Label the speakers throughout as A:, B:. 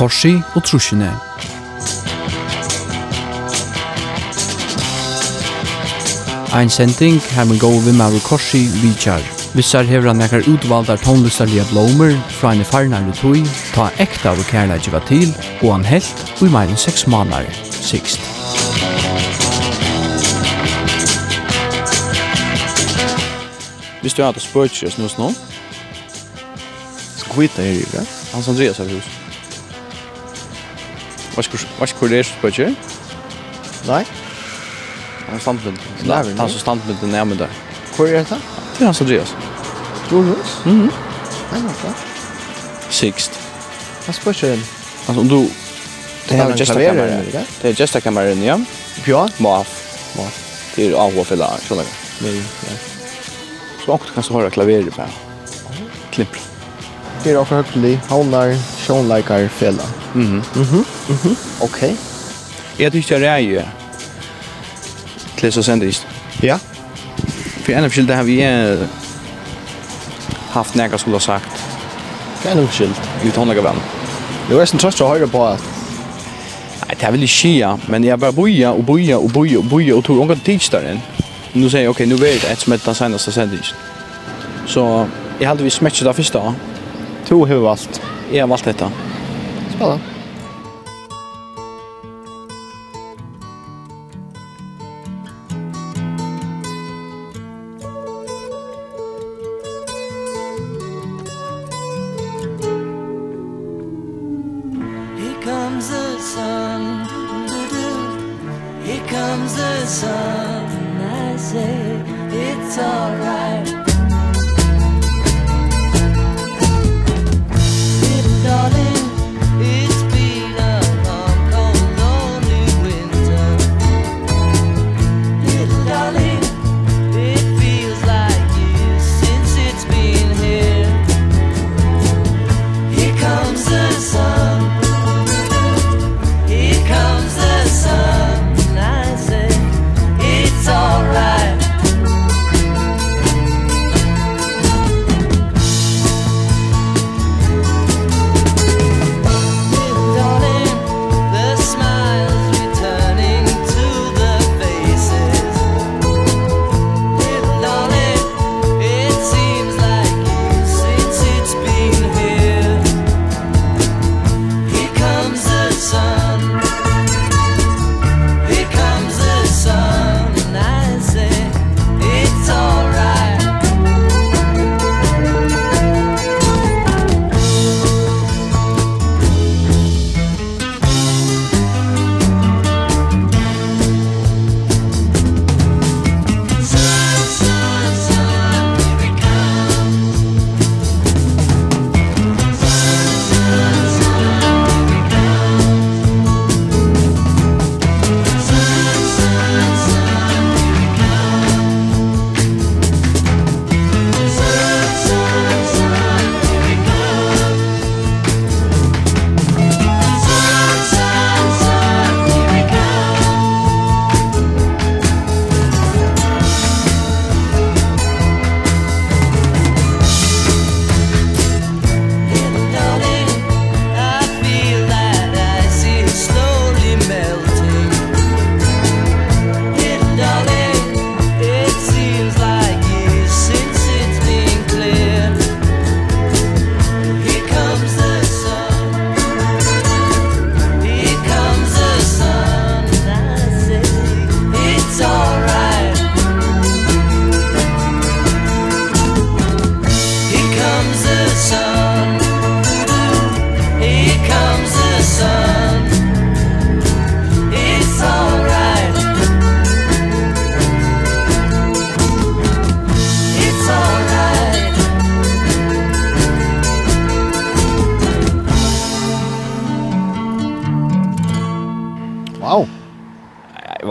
A: korsi og trusjene. Ein sending her med gode vi med korsi vidtjar. Vissar hever han nekkar utvaldar tonlustarlige blomer fra en farnare tui, ta ekta av kærleidje var til, og han helt og i meir enn seks manar, sikst.
B: Visst du har hatt spørsmål snus nå, så
C: Skvita er i det.
B: Hans Andreas er huset. Hva er hvor det er spørsmål?
C: Nei.
B: Han er
C: standpunkt.
B: Han er standpunkt i nærmere der.
C: Hvor er det?
B: Det er han så
C: driver. Jonas?
B: Mhm.
C: Nei, hva er
B: Sixt.
C: Hva spørs er det?
B: Altså, om du... Det er
C: gestakammeren, ikke?
B: Det er gestakammeren, ja.
C: Ja?
B: Maf.
C: Maf.
B: Det er avhå fylla, skjønner du?
C: Nei, ja.
B: Så åkt kan du høre klaveret på. Klimpla.
C: Det er forhåpentlig havnar, sjånleikar, fela.
B: Mhm.
C: Mm mhm. Mm mhm. Okej. ok.
B: Jeg tykker det er jo til så sendt
C: Ja.
B: For en av skyldet har vi haft nægge skulle ha sagt.
C: Det er noe skyldt.
B: Ut håndlegger venn.
C: Det var en trøst å høre på at
B: Nei, det vil jeg skia, men jeg bare boja og boja og boja og boja og tog unga tidsdagen. Nu sier jeg, ok, nu vet jeg et som er den senaste sendingen. Så jeg hadde vi smettet det første
C: to har valgt.
B: Jeg har valgt dette.
C: Spennende.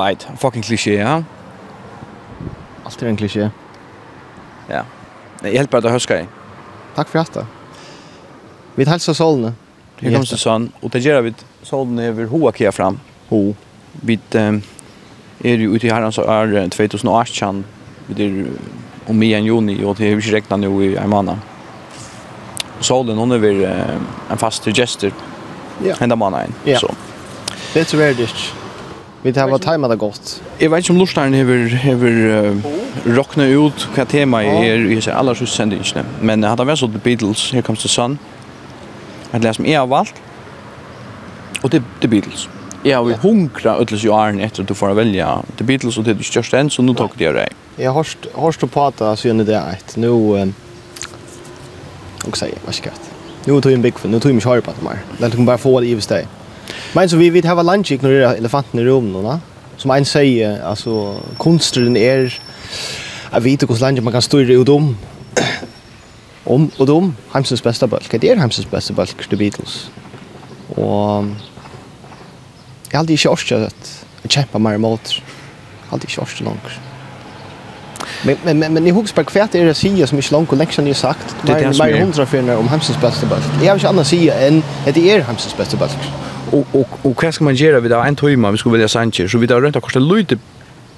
B: vet, fucking cliché, ja.
C: Allt är en cliché.
B: Ja. Nej, helt bara det huskar jag.
C: Tack för att Vi hälsar Solne.
B: Vi kommer till Solne, och det gör vi Solne över Hoa fram.
C: Ho.
B: Vi är ju ute i herrans år 2018. Vi är om i en juni, och det är ju inte nu i en månad. Solen, hon är väl en fast gester.
D: Ja.
B: Hända månaden.
D: Ja.
B: Så.
D: Det är tyvärr det. Vi tar vad tajmat det gott.
B: Jag vet inte om Lorstein hever hever uh, rockna ut hva tema är er, i sig alla sus sändningarna. Men hade varit så The Beatles, Here Comes the Sun. Att läsa mig av valt. Och det The Beatles. Ja, vi hunkra ödlös ju arn efter att du får välja The Beatles och det du största än så nu tog det dig.
D: Jag har har stå på att så gärna det ett. Nu och säga vad ska jag. Nu tog en big för nu tog jag mig sharp det mer. Låt mig bara få det i och Men så vi vet hava lunch ignorera elefanten i rummet då. Som en säger alltså konsten är Jag vet hur lunch man kan styra ut om. Om och om. Hemsens bästa bulk. Det är hemsens bästa bulk, The Beatles. Och jag hade inte orkat att kämpa mer emot. Jag hade inte orkat långt. Men men men men i Hugsberg kvärt är det sia som inte långt collection ni sagt.
B: Det är
D: mer hundra för om hemsens bästa bulk. Jag har inte annars sia än att det är hemsens bästa bulk
B: og og og vad ska man göra vid en tøyma vi skulle velja Sanchez så vi där runt och kosta lite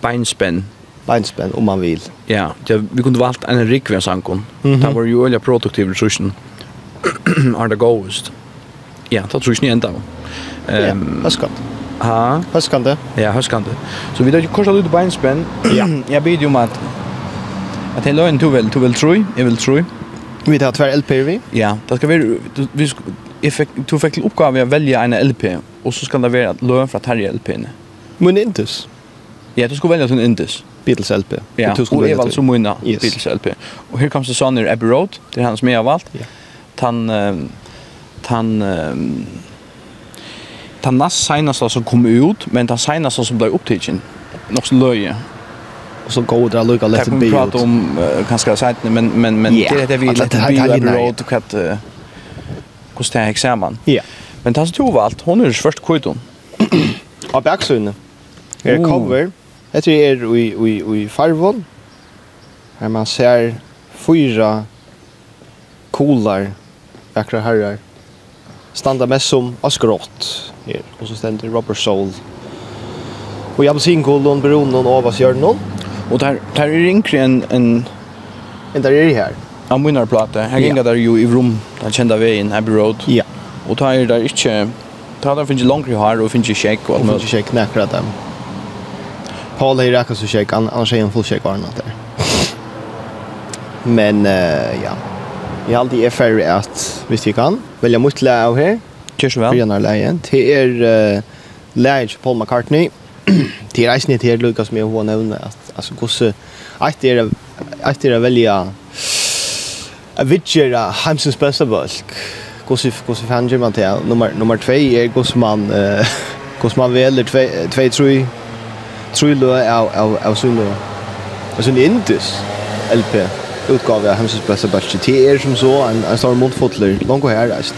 B: beinspenn
D: beinspänn om man vill.
B: Ja, det, vi kunde valt en rikve sankon. Mm -hmm. Det var ju olja produktiv resursen. Are the goest. Ja, det tror jag enda
D: ända.
B: Ehm,
D: vad ska
B: Ha?
D: Höskande.
B: Ja, höskande. Så vi där kostar lite beinspenn
D: ja.
B: Jag bid ju om att att hela en tuvel, tuvel tror jag, jag vill tror
D: Vi tar tvär LPV.
B: Ja, det ska vi vi jeg fikk, du fikk til oppgave å velge en LP og så skal det være løn fra Terje LP-ene.
D: Men intus.
B: Ja, du skulle välja en Indus.
D: Beatles LP.
B: Ja,
D: du
B: skulle välja. Och alltså mina
D: yes.
B: Beatles LP. Och här kommer sånn ur Abbey Road, det er han som jeg har valgt.
D: Ja.
B: Tan, uh, tan, uh, tan näst senaste som kom ut, men tan senaste som ble opptidgen, nok så løye.
D: och så går det lucka
B: lite
D: bi.
B: Jag prata om uh, kanske sätt men men men det är det vi
D: lite bi
B: road och att hvordan det henger sammen.
D: Ja.
B: Men det som du valgt, Hon er først kvitton.
D: Av baksøyne. Her er cover. Jeg tror er i, i, i farvån. Her man ser fyra kolar, Vackra herrar. Standa mest som askrott her. Og så stender Robert Soul. Og Jamsinkolon, Bronon, Avasjørnon.
B: Og der, der er yngre en... en...
D: En der er her.
B: Ja, minnar plate.
D: Her
B: ginga der jo i rum, den kjenda veien, Abbey Road.
D: Ja.
B: Og ta er der ikke, ta der finnes langere her, og finnes ikke kjekk.
D: Og
B: finnes
D: ikke kjekk, nekker at dem. Paul er ikke så kjekk, annars er han full kjekk varna der. Men, uh, ja. Jeg har alltid er ferdig at, hvis jeg kan, velja mot leie av
B: her. så vel.
D: Fyrjanar leie. Det er uh, leie til Paul McCartney. det er eisen til Lucas med hun nevne at, altså, gosse, eit er, eit er velja välja a vidgera Hamsens bästa bulk. Gosse gosse fan man till nummer nummer 2 är gosse man eh gosse man väljer 2 2 3 3 lö av av av sån och sån Indus LP utgave av Hamsens bästa bulk. Det är som så en en stor mundfotler långt här alltså.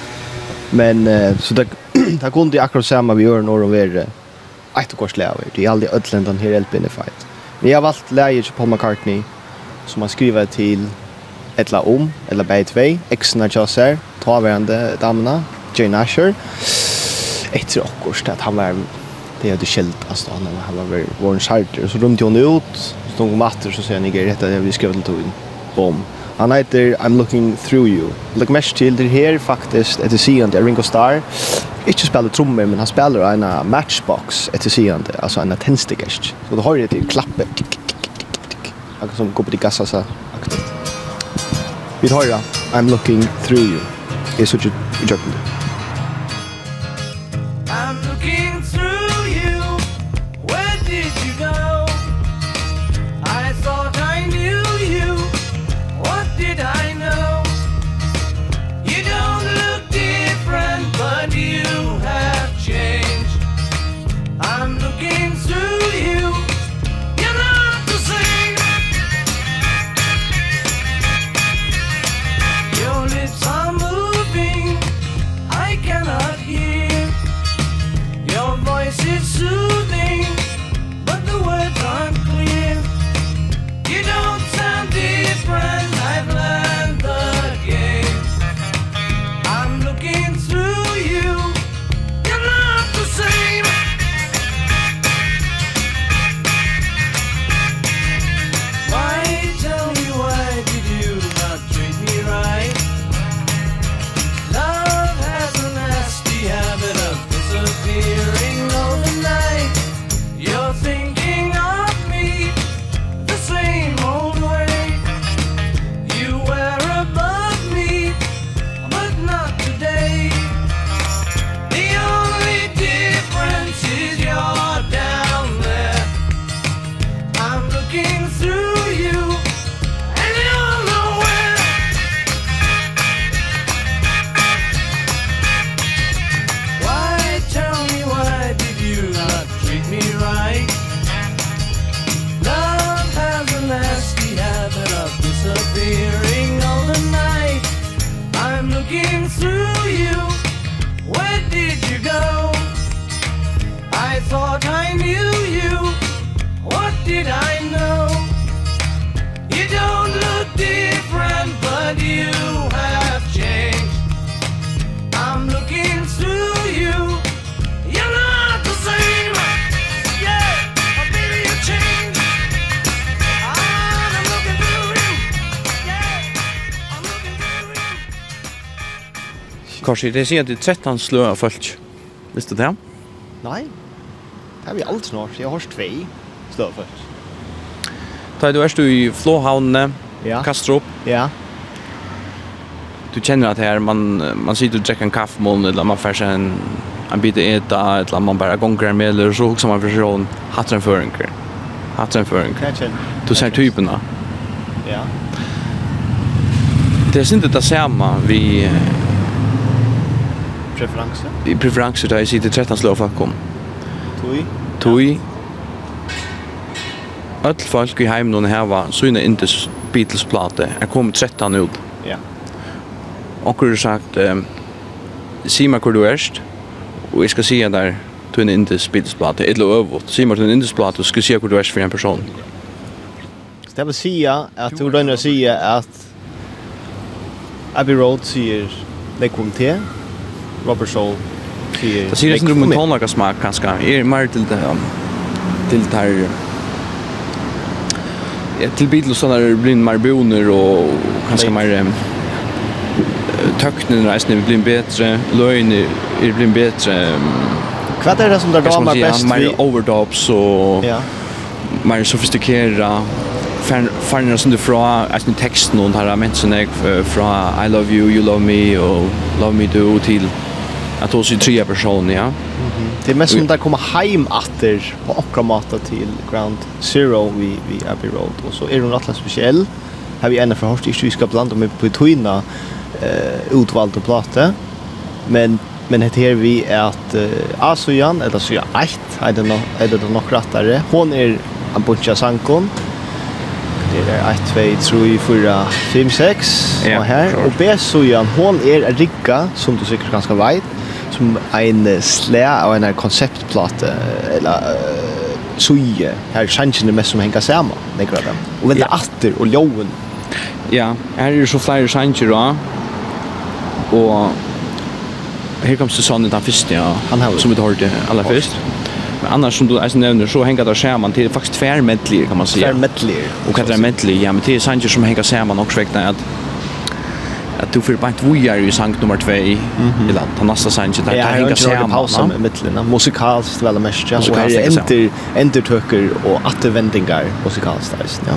D: Men eh, så det det kunde jag akkurat samma vi gör när de är ett och kors läver. Det är aldrig ödlen den här LPn är fight. Men jag har valt läge Paul McCartney som har skrivit till etla om, etla bei tvei, eksena tjasser, taverande damna, Jane Asher. Etter akkurat at han var det hade skällt alltså han var han var var en charter så rumt hon ut så de matter så sen ni rätta det vi skrev till tog bom han heter I'm looking through you. Look mesh till det här faktiskt att det ser Ringo Starr. Inte spelar trummor men han spelar en matchbox att det alltså en tändstickast så då har det till klappet. Akkurat som går på de gassa så aktivt Vi tar I'm looking through you.
C: Jeg sitter i jøkken.
B: kanskje, det sier at det er 13 slø av folk. Visste du det?
D: Nei, det har vi alt snart. Jeg har tvei slø av folk.
B: Da du er i Flåhavnene,
D: ja.
B: Kastrup.
D: Ja.
B: Du kjenner at her, man, man sitter og drekker en kaffemål, eller man får seg en, en bit eta, eller man bare gonger med, eller så hukser man for seg om hatt en føringer. Hatt en føringer. Du ser typen da.
D: Ja.
B: Det er ikke det samme vi
D: preferanse?
B: I preferanse da jeg sitter 13 slå om.
D: Tui?
B: Tui. Öll folk i heimen hava syna indes Beatles-plate. Er kom 13 ut.
D: Ja.
B: Onkur har sagt, um, si meg hvor du erst, og jeg skal si at der tun indes Beatles-plate, eller øvått. Si meg tun indes plate, og skal si hvor du erst for en person.
D: Så det vil si at du rønner å si at Abbey Road sier det kom til, Robert Shaw.
B: Det ser
D: ut
B: som
D: rummet
B: tonlaga smak kanske. Är mer till det till det här Ja, till Beatles sådana där blir mer marboner och
D: kanske
B: mer tøknen reisen blir løgn er blir bättre.
D: Hva er det som
B: där
D: damer bäst?
B: Mer overdubs og
D: ja.
B: mer sofistikerade fannar som du fra alltså texten ment sånn jeg, fra I love you, you love me og love me do til at hos i tre personer, ja. Mm -hmm.
D: Det er mest som där kommer heim atter på akramata til Ground Zero vi vi Abbey Road og så er hun rettelig spesiell. Her vi ända för ikke vi skal blanda med på Twina uh, utvalgte plate, Men men det her vi er at uh, Asujan eller så jag ett I don't know eller det nok rättare. Hon er en bunch av sankon. Det er 1 2 3 4 5 6 och
B: här
D: och Besujan hon är en rigga som du säkert ganska vet som en slä av en konceptplate eller suje här sjansjen er mest som henger sammen, nekker av dem. Og och
B: vänta
D: åter och loven
B: ja her är ju så flere chanser då og her kommer Susanne den første, ja
D: han har
B: som vi hörde aller først. men annars som du alltså nämner så hänger det skärman till faktiskt tvärmedlig kan man säga
D: tvärmedlig
B: och kan det medley ja men det är chanser som hänger skärman också räknar att at du får bara två år i sang nummer 2 i land. Han
D: nästa
B: sank
D: där där
B: hinga
D: sig
B: en
D: paus om mittlen. Musikaliskt väl mest ja.
B: Och här
D: enter enter töcker och musikalsk musikaliskt ja.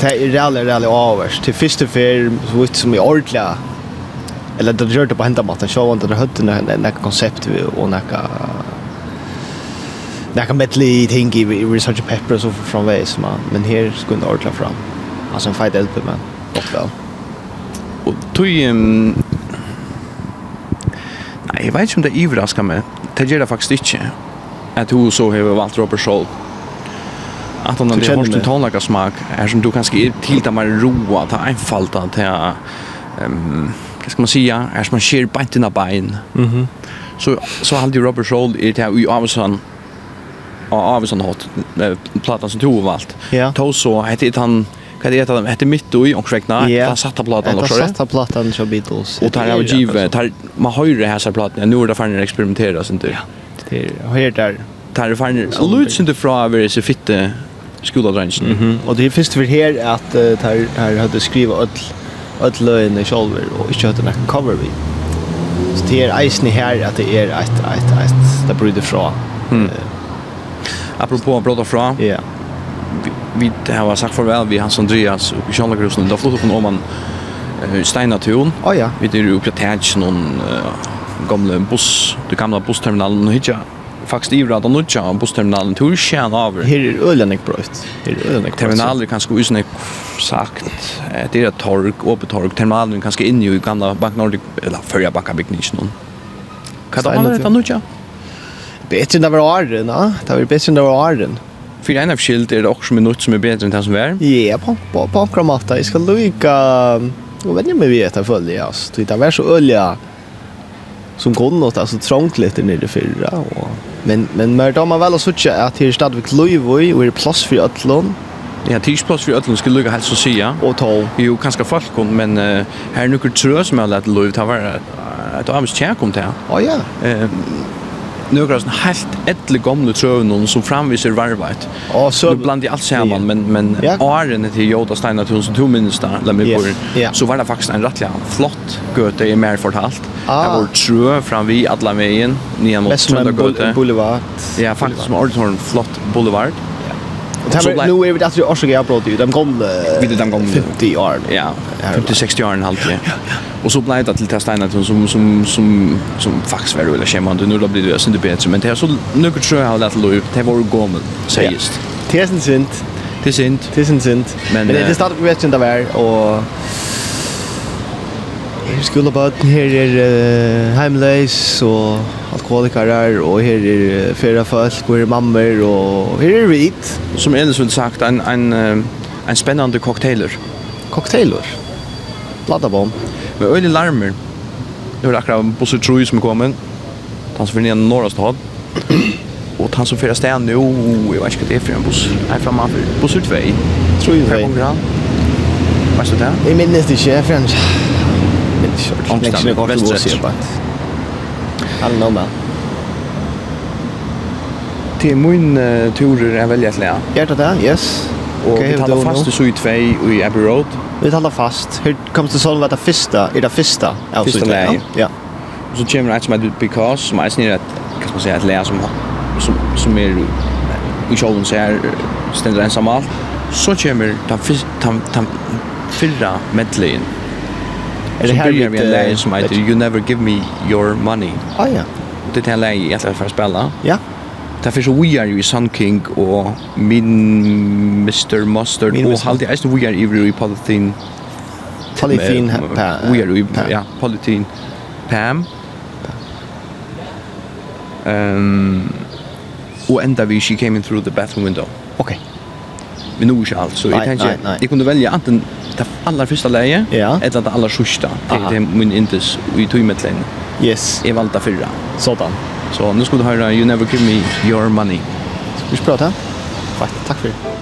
D: Det er reallig, reallig avvärst. Til første för så vidt som i ordentlig, eller det gör det på hända så var det det hade en en koncept och näka näka medley ting i research pepper så från väs man men här skulle det ordla fram. Alltså en fight LP men Och väl.
B: Og tog... Um, nei, jeg vet ikke om det ivrasker meg. Det gjør det faktisk ikke. At hun så har valgt Robert Scholl. At han har hørt en tonlagersmak Er som du kanskje er til det mer roa, til einfalda, til... Um, hva skal man säga, Er som man skjer beint av bein.
D: Mm -hmm.
B: Så, så halde Robert Scholl i det her i Avesson av Avesson hatt, platan som tog valgt.
D: Ja.
B: Tog så, hette han Hva er det de heter mitt i omkringna?
D: Ja.
B: satt av platan också.
D: satt av platan til Beatles.
B: Og tar av
D: give,
B: tar man høyre här så ja, Nu er det fan experimentera sånt du.
D: Ja. Det är her der
B: Tar det fan luts fra från er så fitte skoladränsen.
D: Mhm. Og det är först her at att tar her hadde skriva öll öll lögn själva og ikke hade någon cover vi. Så det er isen her at det er et, et, et, det bryter från.
B: Mm. Apropå bröder från.
D: Ja
B: vi har sagt farvel vi Hans Andreas och Charles Då flyttade från uh, Steinatun.
D: Oh ja.
B: Vi det uppe noen någon gamle buss, det gamla bussterminalen och hitja faktisk i rad och nudja av bussterminalen till Kärn av.
D: Här är brøyt her Här är Ölenek
B: Terminaler kanske usne sagt. Det är et torg, öppet torg. Terminalen kanske inne i gamla Bank Nordic eller förra hva er det
D: vara
B: det nudja?
D: Bättre än det var åren, va? Det var bättre än det var åren.
B: För en av skilt är det också minut som är bättre än det som är.
D: Ja, på på på kramata. Jag ska lucka. Och vet mig med vet jag följer oss. Det är så olja som går något alltså trångt lite nere förra och men men mer då man väl så tjocka att här stad vid Lövoj och är plats för Ötlund.
B: Ja, tidsplats för Ötlund skulle lugga helt så säga.
D: Och ta
B: jo kanske folk kom men uh, här nu tror jag som jag lät Lövoj ta var att avs tjänst kom där.
D: Ja ja.
B: Uh, några sån helt ädle gamla trövnon som framvisar varvat.
D: Och så
B: bland i allt samman men men åren till Joda Steiner till som tog minst där lämna på. Så var det faktiskt en rättliga flott göte i mer fortalt.
D: Ah.
B: Det var trö fram vi alla vägen ner mot Trönda
D: Boulevard.
B: Ja, faktiskt som ordentligt flott boulevard.
D: Och nu är vi att det också jag bröt ut. De gamla
B: vid de gamla
D: 50 år.
B: Ja,
D: 50
B: 60 år en Ja. Och så blev det till teststenar som som som som som fax var eller schema och nu då blir det sen det bättre men det är så nu tror jag har lätt lov. Det var gamla sägs.
D: Tesen sind.
B: Det
D: sind. är sind.
B: Men
D: det startar vi vet inte där och Her er skolebøten, her er uh, heimleis og alkoholikarer, og her er uh, fyrre folk, og her er mammer, og her er hvit.
B: Som Enes vil sagt, en, en, en spennende cocktailer.
D: Cocktailer? Bladabom.
B: Med øyne larmer. Det var akkurat en busse troi som er kommet. Han som fyrir ned norra stad. Og han som fyrir sted nu, jeg vet ikke hva det er for en buss. Nei, framme for
D: buss
B: ut
D: vei.
B: Troi vei. Hva er det?
D: Jeg minnes det ikke, jeg
B: fyrir
D: Ångsten går venstre sida. Alla norma.
B: Till min uh, turer är väldigt lätt.
D: Gör det där? Yes. Och
B: vi talar fast i Sweet Way i Abbey Road.
D: Vi talar fast. Hur kommer det sån det första? Är det första?
B: Ja,
D: första
B: läge.
D: Ja.
B: Och så kommer det att med because som är snarare att kan man säga att lära som som som är i showen så här ständer ensam allt. Så kommer den ta den den fyrra medlejen
D: Er det
B: här vi en läge som heter You Never Give Me Your Money?
D: Ah, ja.
B: Det är en läge jag ska spela.
D: Ja.
B: Det finns We Are You Sun King och Min Mr. Mustard och
D: allt
B: det är We Are You i Polythene.
D: Polythene Pam.
B: We Are You, ja, Polythene Pam. Ehm... Um, og enda vi She Came In Through The Bathroom Window.
D: Okay
B: men nu är allt så jag
D: tänker
B: jag kunde välja antingen det allra första läget
D: ja.
B: eller det allra sista det är min intes i tog
D: yes.
B: Jag valde förra
D: sådan.
B: Så nu ska du höra you never give me your money.
D: Ska vi prata tack tack för det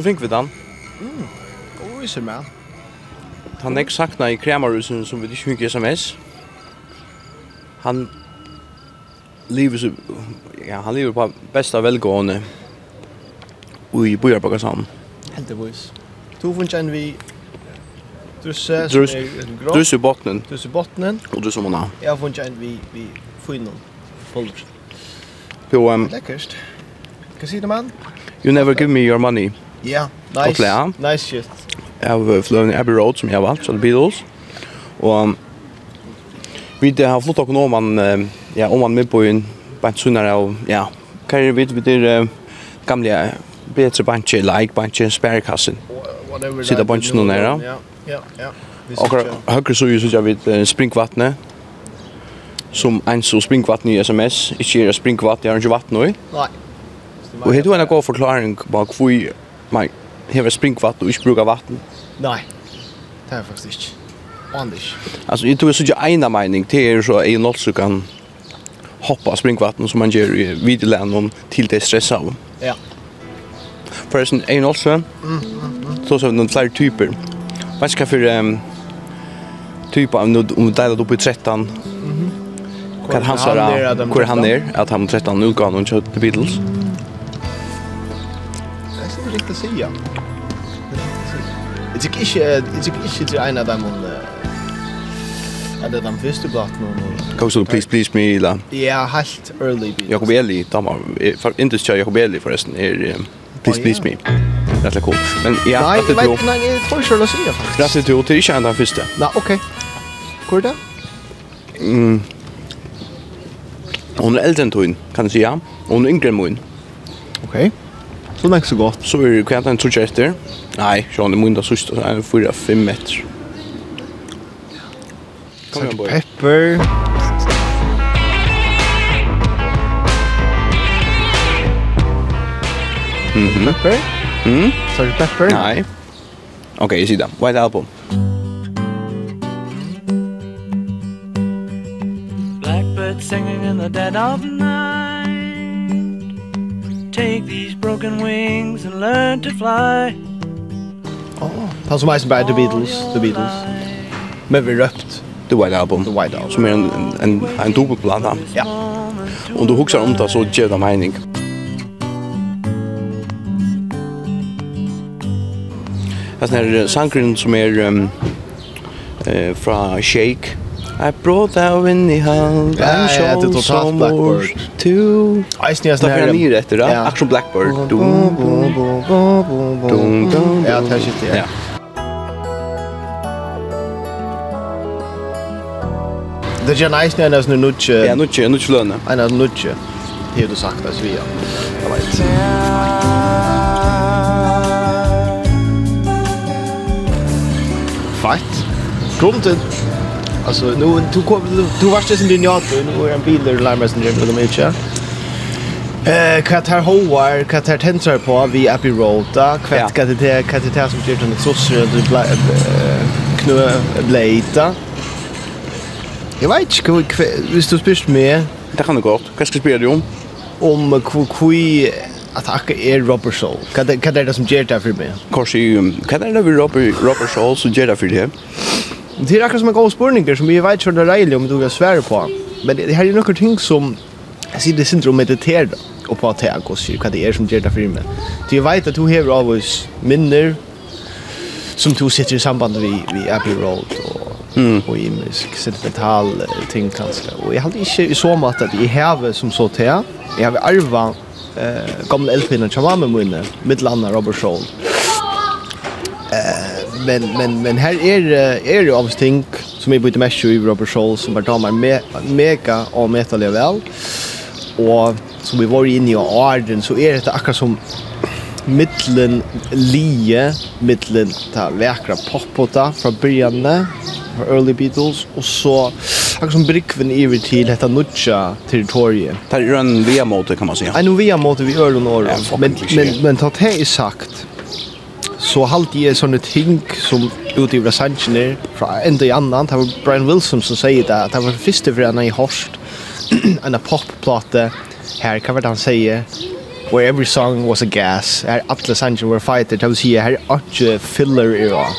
B: så fikk vi den.
D: Mm. Oi, så mer.
B: Han er ikke sakna i kremarusen som vi ikke fikk sms. Han lever så, ja, han lever på bästa velgående i Bojarbakasand.
D: Heldigvis. To en vi Drusse,
B: Drus, Drusse i botnen.
D: Drusse i
B: botnen. Og Drusse måned.
D: Jeg har funnet en vi, vi finner folder.
B: Jo, um,
D: Lekkerst. Hva sier du, man?
B: You never give me your money.
D: Ja,
B: yeah,
D: nice.
B: Klær.
D: Nice shit.
B: Av Flowing Abbey Road som jeg har valgt, så The Beatles. Och um, vi det har flott och om man uh, ja om man med på en band sunnare och ja hva er det vi det uh, gamla bättre
D: bunch
B: like
D: bunch
B: spärrkassen.
D: Sitta
B: bunch
D: nu
B: nära.
D: Ja, ja, ja. Och
B: høyre så ju så jag vet springvattnet som en så springvatten i SMS, ikke er springvatten, jeg har ikke vatten nå.
D: Nei.
B: Og har du en god forklaring på hvor man har springvatten og ikke bruker vatten?
D: Nei, det är faktiskt inte. Anders.
B: Alltså jag tror så jag ena mening till er så en något så kan hoppa springvatten som man gör i vidlän till det stressar av.
D: Ja.
B: Förresten, är ju något så. Mm, mm, mm. Så så någon fler typer. Vad ska för um, typ av nu om det är uppe i 13. Mhm. Mm
D: kan han
B: säga hur han är att han 13 utgången och The Beatles.
D: Mm svårt att ja. Jag tycker inte, jag tycker inte till en av dem hon... Eller äh, de första blatten hon...
B: Kan du please, please me, eller?
D: Ja, helt early.
B: Jakob Eli, damer. Inte kör Jakob Eli förresten. Er, please, please me. Rätt cool. Men ja,
D: nej,
B: det
D: tror... Nej, jag tror inte jag säger faktiskt.
B: Rätt är till inte en av
D: första. Nej, okej. Går det?
B: Mm. Hon är äldre än tog, kan du säga. Hon är yngre än min.
D: Okej. Okay. Så det er ikke så godt.
B: Så er det kvart en trutja etter. Nei, sjåan, det må enda sørst, så er det fyra, fem meter. Salt pepper.
D: Mm
B: -hmm.
D: Pepper?
B: Mm?
D: Salt pepper?
B: Nei. Ok, jeg sier det. White Album.
C: Blackbird singing in the dead of night take these broken wings and learn to fly Oh,
D: han som eisen bare The Beatles, The Beatles. Men vi røpt
B: The White Album,
D: The White Album,
B: som er en, en, en, en dobbelplata.
D: Ja.
B: Og du husker om det, så gjør det mening. Det er sangren som er um, eh, fra Shake, I brought out in the hand.
D: Ja, ja, det är totalt Blackbird. Two.
B: Ice
D: Neas
B: när jag nyr efter det. Action Blackbird. Dum
D: dum
B: dum dum.
D: Ja, det er shit. Ja. Det er ju nice när det är nutje.
B: Ja, nutje, nutje löna.
D: En av nutje. Det har du sagt att vi. Jag vet. Fight. Kom till Alltså nu du kom du var det sin linjat nu är en bil där larmar sin gym de är Eh kat här hoar kat här tensar på vi Abbey Road där
B: kvätt
D: kat det kat det som gjort en sosse det knö blade. Jag vet inte hur visst du spist med.
B: Det kan det gott. Vad ska spela du om?
D: Om kvui att hacka er Robert soul. Kan det kan det som ger det för mig.
B: Kanske ju kan det över Robert Robert Shaw så ger det för det.
D: Det är akkurat som en god spurning som vi vet inte rejligt om du vill svära på. Men det här är några ting som jag ser det syndrom mediterar och på att jag går vad det är som gör det för mig. Du vet att du har av oss minner som du sitter i samband med vi Abbey Road och
B: mm.
D: och i musik sentimental ting kanske. Och jag har inte i så mått att jag har som så till jag har arva eh gamla LP:n som var med minne med landa Robert Scholl. Eh men men men här är är ju avsting som är bytte mesh i Robert Scholl som var damer med mega och metal väl. Och som vi var inne i Arden så är det akkurat som mittlen lie mittlen ta verkra poppota från början early Beatles och så akkurat som brickven i vid till detta nutcha territorie.
B: Tar ju en via mode kan man säga.
D: En via mot vi öron
B: norr.
D: Men men men tatt det är sagt så halte jeg sånne ting som ute i Rasanchen fra enda i annan. Det var Brian Wilson som sier det, det var første for henne i Horst, en popplate her, hva var det han sier? Where every song was a gas, her alle sanger were fighter, det vil si her er ikke filler i år.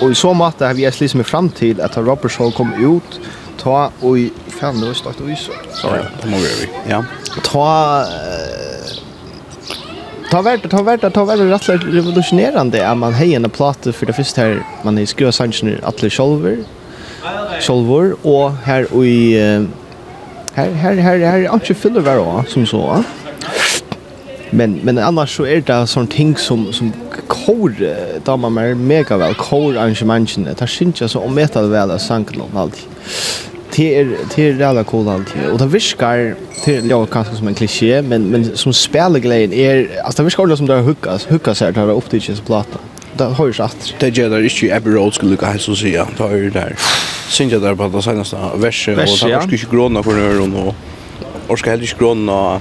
D: Og i så måte har vi jeg liksom i frem til at Robert Shaw kom ut, ta og i, faen, det var stått og iso. Sorry,
B: det må vi gjøre ja.
D: Ta, ta vart ta vart ta vart rätt revolutionerande att man hejer en platta för det första här man är skruva sanchen alla själver självor och här och i här här här här är inte fyller var som så men men annars så är det sån ting som som kor där man är mega väl kor arrangemangen det syns ju så om metal väl sankeln och allt det är det är jävla cool allt och det viskar till jag kanske som en kliché men men som spelglejen är alltså det viskar som där hookas hookas här där upp till platta där har ju sagt
B: det gör det inte Abbey Road skulle lucka här så se ja. Tar ju där syns jag där på det senaste verset och
D: där
B: ska ju gråna för öron och och ska helst gråna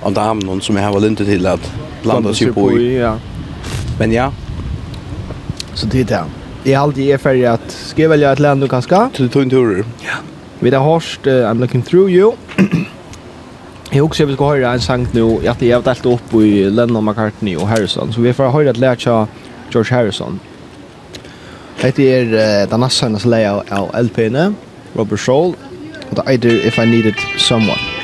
B: av damen som jag har lite till att blanda sig på
D: ja.
B: Men ja.
D: Så det är det. Jeg alltid är ferdig att ska välja velge et land du kan ska?
B: Til tunturer. Ja.
D: Vi har hørt uh, I'm Looking Through You. Jeg husker vi skal høre en sang nå, at jeg har delt opp i Lennon McCartney og Harrison, så vi får høre et lært av George Harrison. Hette er uh, den neste sangen som leier av LP-ene, Robert Scholl, og det er If I Needed Someone.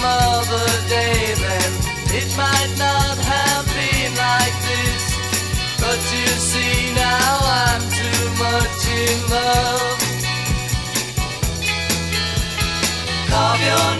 C: another day then It might not have been like this But you see now I'm too much in love. Carve your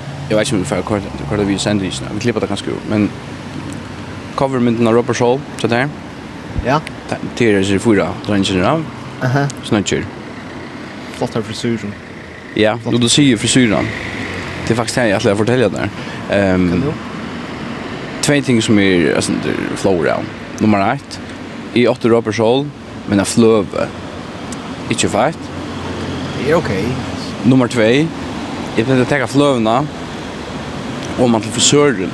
B: jag vet inte om vi får kort kort vi sänder ju Vi klipper det kanske men cover med av Robert Shaw så där.
D: Ja.
B: Det är ju fyra dränger där.
D: Aha.
B: Snatcher.
D: Flott här frisyren.
B: Ja, då du ser ju frisyren. Det är faktiskt det jag skulle fortälja
D: där. Ehm.
B: Två ting som är alltså flow round. Nummer 1 i åtta Robert Shaw men a flöve. Inte fight.
D: Det är okej.
B: Nummer 2 Jag tänkte ta flövna Og man til frisøren.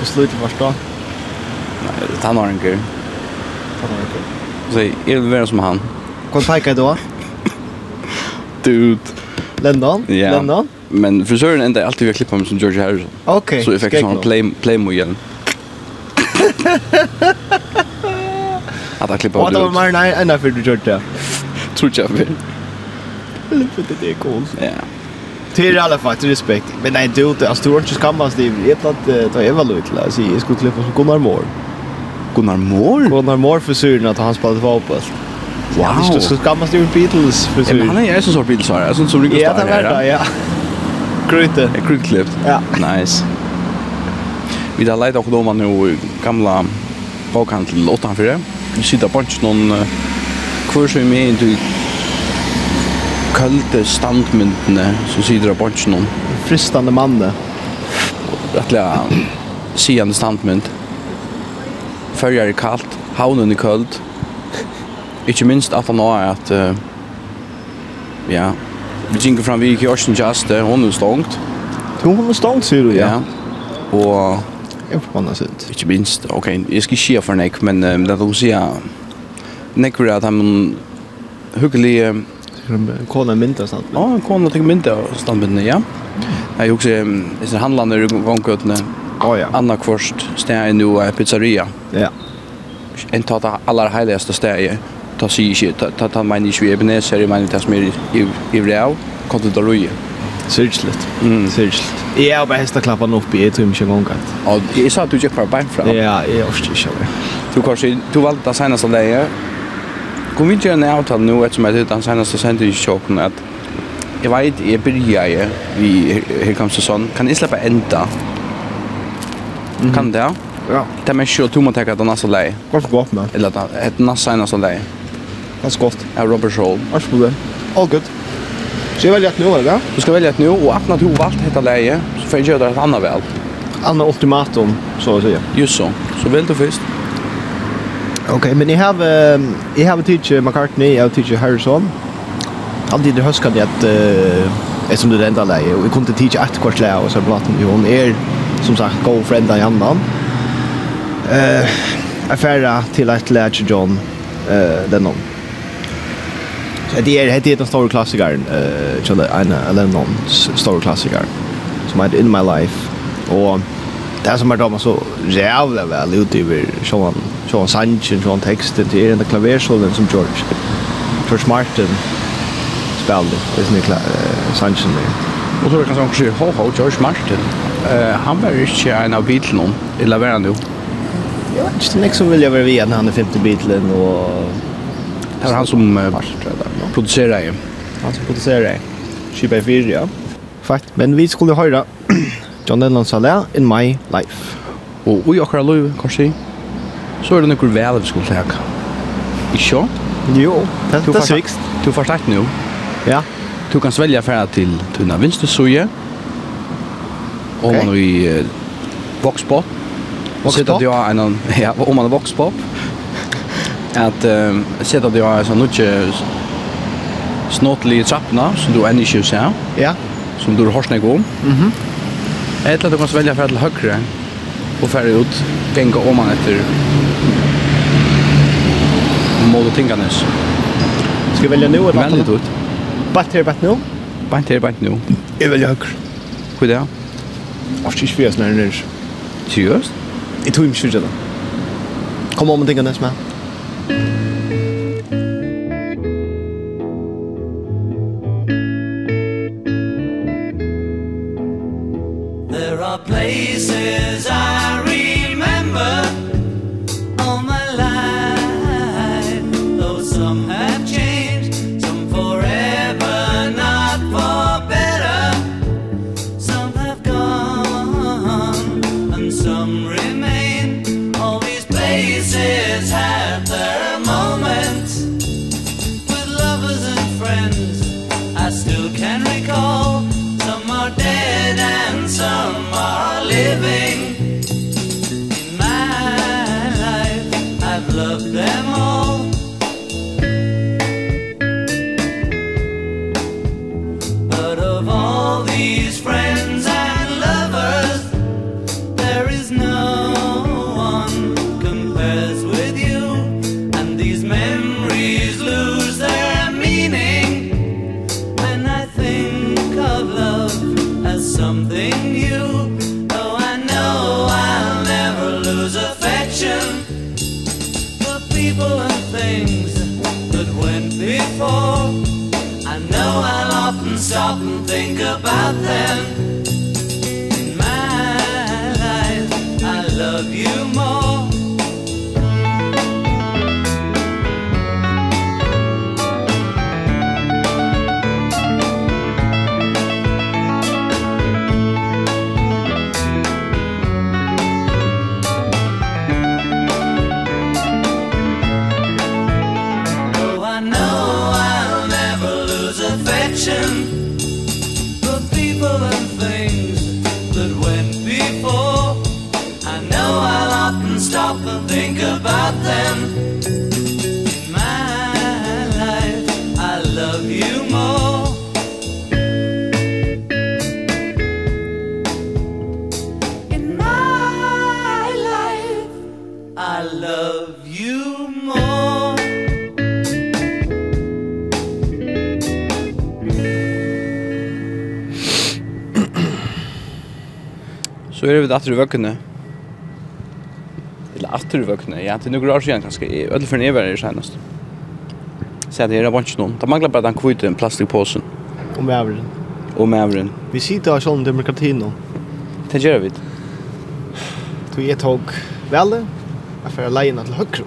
D: Og slutt til
B: Nei, da?
D: Nei, tannhåringer. Tannhåringer.
B: Så jeg vil være som han.
D: Hva peker du da?
B: Dude.
D: Lennon?
B: Ja.
D: Lennon?
B: Men frisøren enda alltid vi har klippet med som George Harrison.
D: Ok,
B: Så jeg fikk sånn play, Playmo igjen. Att klippet klippade ut.
D: Och det var mer nej, ända för du gjorde det.
B: Tror jag väl. Lippet
D: det är cool.
B: Ja
D: till alla faktiskt respekt. Men nej du det alltså du inte skammas det är ett att ta Eva Lloyd alltså jag skulle klippa som Gunnar Moore.
B: Gunnar Moore?
D: Gunnar Moore för syren att han spelade fotboll.
B: Wow.
D: Ja, det ska skammas över Beatles för
B: syren. Han är ju så sort Beatles här. Alltså så
D: riktigt.
B: Ja,
D: det var det. Ja. Gryte.
B: Ja, grytklipp.
D: Ja.
B: Nice. Vi där leder också då nu gamla bokhandel utanför. Vi sitter på någon kurs vi med i kølte standmyndene som sider av bortsen om.
D: Fristande manne.
B: Rettelig sigende standmynd. Følger er kaldt, havnen er kølt. Ikke minst at han er at uh, ja, vi gikk fram vi i Kjørsten Kjaste, hun er stångt.
D: Jo, hun er stångt, sier du, ja. ja.
B: Og
D: Jeg förbannar sig
B: ut. Inte minst. ok, jeg skal ikke for nek, men um, det är att de säger Nick vill at han hygglig en
D: kona mynda standbind?
B: Ja, en kona tek mynda standbind, ja. Jeg har også disse handlande i vongkøtene,
D: oh, ja.
B: Anna Kvorst, sted i nu er pizzeria.
D: Ja.
B: En tatt av aller heiligste sted ta si ikke, ta, ta meg ikke vi Ebenezer, jeg mener det som er i av, kom til
D: Daruja.
B: Sørgsligt, mm.
D: sørgsligt. Jeg har bare hestet klappen opp i, jeg tror ikke engang at.
B: Ja, jeg sa at du gikk bare bein fra.
D: Ja, jeg orker ikke.
B: Du, du valgte det seneste leie, Kom vi gjøre en avtale nå, ettersom jeg den seneste sendte i sjåken, at jeg vet, jeg byrja jeg vi Her kom sånn, kan jeg slippe enda? Kan det? Ja. Det er mest jo to må tenke at det er nasa lei.
D: Godt for godt, med?
B: Eller at det er nasa en nasa lei.
D: Ganske godt.
B: Ja, Robert Scholl.
D: Vær så god det. All good. Så jeg velger et nå, eller?
B: Du skal velge et nå, og at du har valgt dette leie, så får jeg gjøre det et annet vel.
D: Anna ultimatum, så å si.
B: Just så. Så vel du først.
D: Okej, men jag har have har teach McCartney, jag har teach Harrison. Alltid det huskar det att eh som det enda läge och vi kunde teach ett kvart läge och så platten ju hon er som sagt go friend i annan. Eh affära till att lära John eh den någon. Så det är det är den stor klassiker eh John en eller någon stor klassiker som I in my life och det som er da man så jävla vel ute i sånn Sean sånn teksten til till den klaversålen som George George Martin spelade det är Niklas Sanchez där
B: Og så er kan man säga ho ho George Martin uh, han var ikke en av Beatles eller var han jo
D: Jag vet inte, Nick som vill jag vara via när han är femte Beatlen och...
B: Det är han som producerar ju.
D: Han som producerar ju. Kipa i fyra, ja. Fakt. Men vi skulle höra John Lennon sa det, in my life.
B: Og i okkara liv, kanskje, så er det noen vel vi skulle teka. Ikke?
D: Jo, det, det
B: er
D: svikst.
B: Du får sagt nu.
D: Ja.
B: Du kan svelja færa til tunna vinste suje, om man i eh, voxpop.
D: Voxpop?
B: har en, ja, om man er voxpop. At eh, sett at du har en sånn nutje snåtlig trappna, som du ennå ikke ser.
D: Ja.
B: Som du har hørt noe om.
D: Mhm.
B: Mm Eller du kan välja för att högre och färre ut, gänga om man efter mål och tinganes.
D: Ska välja nu eller?
B: Väldigt ut.
D: Bant här, bant nu?
B: Bant här, bant nu.
D: Jag väljer högre.
B: Hur är det?
D: Jag tror inte vi är snarare
B: nere. Seriöst?
D: Jag tror inte vi är Kom om och tinganes med.
C: love you more
B: Så er vi atter i vøkkene. Eller atter i vøkkene, ja. Til noen år siden, kanskje. Ødel for en evig er det senest. Så det er det vant noen. Det mangler bare den kvite, en plastikpåsen.
D: Om evren.
B: Om evren.
D: Vi sitter av sånn demokrati nå.
B: Det gjør vi.
D: Du er tog vel det? att föra lejen till högre.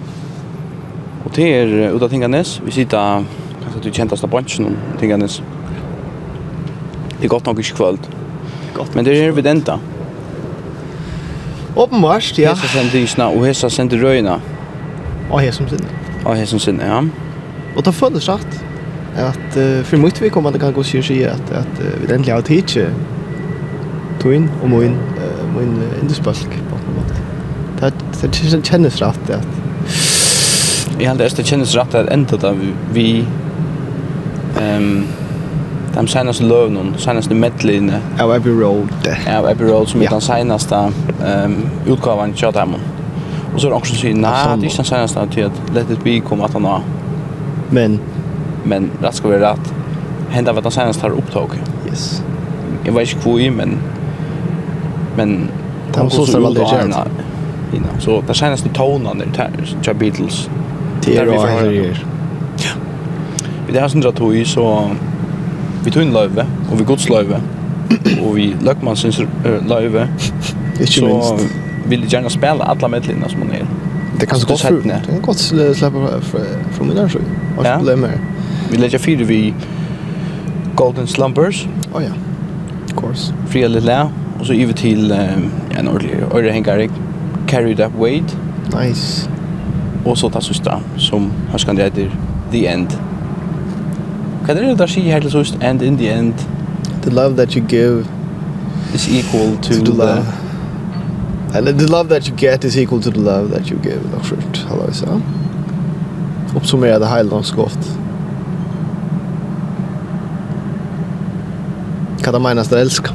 B: Och det är utav Tinganes. Vi sitter kanske till kändaste branschen om Tinganes. Det är gott nog inte kvöld. Men det är vid ända.
D: Åpenbart, ja.
B: Hesa sender isna og hesa sender røyna.
D: Og hesa som sinne.
B: Og hesa som sinne, ja.
D: Og det føles rett at uh, for mye vi kommer til å gå og si at, at uh, vi endelig har tid til tog inn og må inn uh, må inn uh, indusbalk det kjennes rett at
B: Jeg held det kjennes rett at enda da vi um, de senaste lövnen, senaste medlinne.
D: Av Abbey Road.
B: Av Abbey Road som
D: är
B: den senaste um, utgaven till dem. Og så er det også som säger,
D: nej,
B: det er ikke den senaste at Let It Be kom at han har.
D: Men?
B: Men rett skal være rett Henda var den senaste har upptag.
D: Yes.
B: Jeg vet ikke hvor i, men... Men...
D: Det var så som det var
B: innan. Så det senaste tonen där till Beatles.
D: Det är
B: vad
D: det
B: är.
D: Ja.
B: Vi det har sån tog i så vi tog in löve och vi gods löve och vi Lökmansens löve.
D: Ikke minst.
B: Vill du gärna spela alla medlemmarna som hon är.
D: Det kan
B: så
D: gott för. Det kan gott släppa från mina så.
B: Och
D: problem mer.
B: Vi lägger fyra vi Golden Slumbers.
D: Oh ja. Of course.
B: Fria Lilla och så över till en ordentlig örehängare. Mm Carry That Weight.
D: Nice.
B: Och så ta sista som har skandidater The End. Kan det där sig här till sist and in the end
D: the love that you give
B: is equal to,
D: to the love. The... And the love that you get is equal to the love that you give. Nog skjort. Hallå så. Uppsummera det här långt gott. Kan det menas att älska?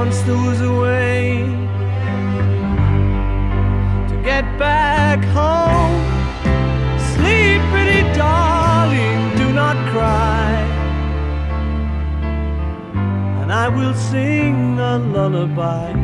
C: once there was a way to get back home. Sleep pretty darling do not cry. And i will sing a lullaby.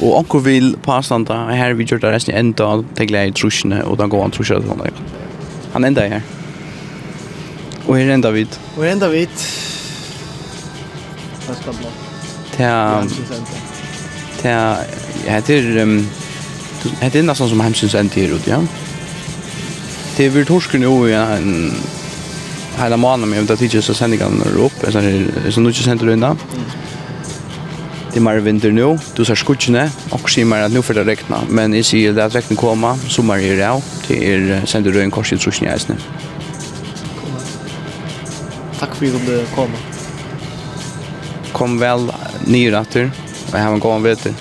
B: Og onko vil påstanda, her vi gjør det resten enda, tegler jeg i trusjene, og da går han trusjene til han. Han enda her. Og her enda vid.
D: Og her enda vid. Det er
B: spennende. Det er... Det er... Det. Det er nesten som hemsyns enda her ut, ja. Det er vi torsker nå i en hela månaden med att det är så sändningarna upp, så nu är det inte sändningarna. Mm. Det är mer vinter nu. Du ser skuttarna. Och ser mer att nu får det regna. Men jag ser det att regnet kommer. Sommar är det. Det är sänder du en kors i trusjen i isen.
D: Tack för att du kom.
B: Kom väl nyratter. Och jag har en gång
D: vetter.